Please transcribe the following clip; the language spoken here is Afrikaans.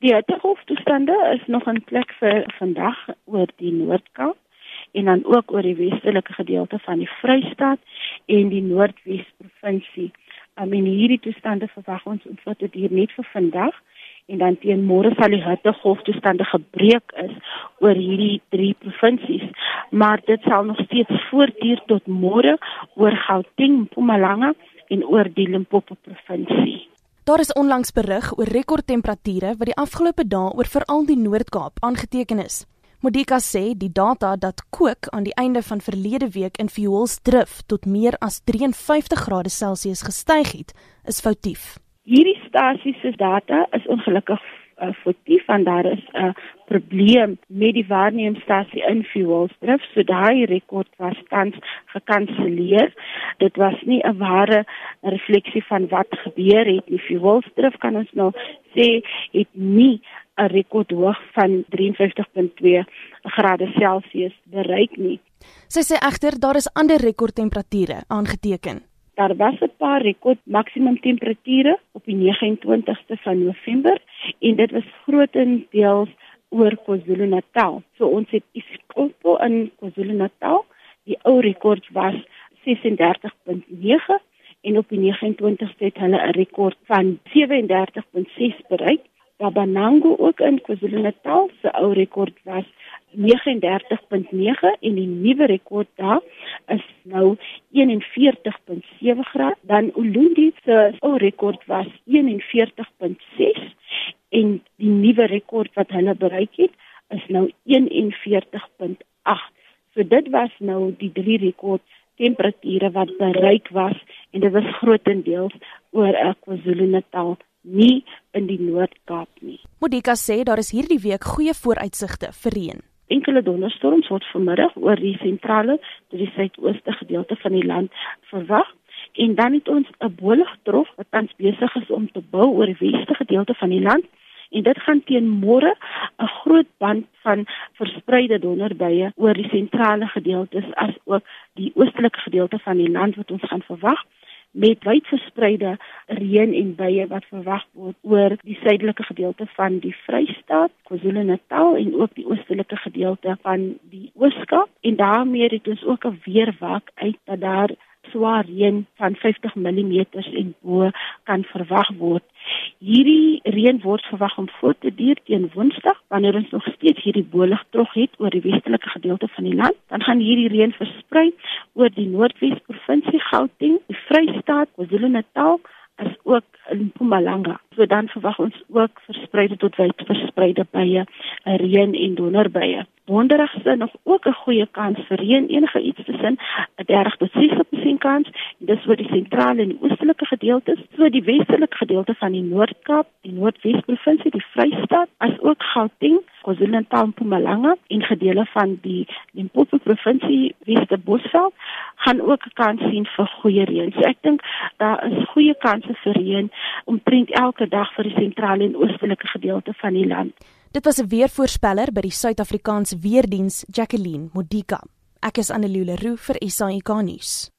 Die hittegolftoestande is nog in plek vir vandag oor die Noord-Kaap en dan ook oor die westelike gedeelte van die Vrystaat en die Noordwes provinsie. Um, en hierdie toestande verwag ons om tot hier net vir vandag en dan teen môre sal die hittegolftoestande gebreek is oor hierdie drie provinsies. Maar dit sal nog steeds voortduur tot môre oor Gauteng, Mpumalanga en oor die Limpopo provinsie. Daar is onlangs berig oor rekordtemperature wat die afgelope dae oor veral die Noord-Kaap aangeteken is. Modika sê die data dat kook aan die einde van verlede week in Fuelsdrif tot meer as 53 grade Celsius gestyg het, is foutief. Hierdie stasie se data is ongelukkig uh, foutief want daar is 'n uh, probleem met die waarnemstasie in Fuelsdrif, so daai rekord was tans gekanselleer. Dit was nie 'n ware refleksie van wat gebeur het nie. Fuelsdrif kan ons nou sê het nie 'n rekordhoog van 53.2 grade Celsius bereik nie. Sy sê egter daar is ander rekordtemperature aangeteken. Daar was 'n paar rekord maksimum temperature op die 29ste van November en dit was grootendeels oor KwaZulu-Natal. So ons het Isipopo in KwaZulu-Natal. Die ou rekord was 36.9 en op die 29ste het hulle 'n rekord van 37.6 bereik. Babanango ook in KwaZulu-Natal se ou rekord was 39.9 en die nuwe rekord daar is nou 41.7 grade. Dan Ulundi se ou rekord was 41.6 en die nuwe rekord wat hulle bereik het is nou 41.8. So dit was nou die drie rekord temperature wat bereik was en dit was grootendeels oor KwaZulu-Natal nie in die Noord-Kaap nie. Modika sê daar is hierdie week goeie vooruitsigte vir reën. Enkele donderstorms word vanmiddag oor die sentrale tot die suidooste gedeelte van die land verwag en dan het ons 'n boligdrof wat tans besig is om te bou oor die weste gedeelte van die land en dit gaan teen môre 'n groot band van verspreide donderbuie oor die sentrale gedeeltes as ook die oostelike gedeelte van die land wat ons gaan verwag met wyd verspreide reën en buie wat verwag word oor die suidelike gedeelte van die Vrystaat, KwaZulu-Natal en ook die oostelike gedeelte van die Ooskaap en daarmee het ons ook 'n weerwak uit dat daar swaar reën van 50 mm en bo kan verwag word. Hierdie reën word verwag om voort te duur teen Woensdag wanneer ons nog steeds hierdie bolig trog het oor die westelike gedeelte van die land. Dan gaan hierdie reën versprei oor die Noordwes provinsie Gauteng, die Vrystaat, KwaZulu-Natal as ook in Mpumalanga. So dan verwag ons ook verspreide tot wyd verspreide bye, reën en donderbuie. Donderdag is nog ook 'n goeie kans vir reën, enige iets tussen 'n 30 tot 60% kans. Dis oor die sentrale en oostelike gedeeltes, so die westelike gedeelte van die Noord-Kaap, die Noordwes provinsie, die Vrystaat, as ook Gauteng, KwaZulu-Natal, Mpumalanga en gedele van die Limpopo provinsie, Wes-Bosveld, gaan ook 'n kans sien vir goeie reën. So ek dink daar is goeie kanse vir reën omtrent elke dag vir die sentrale en oostelike gedeelte van die land. Dit was 'n weervoorspeller by die Suid-Afrikaanse Weerdiens, Jacqueline Modika. Ek is Annelule Roo vir SAK nuus.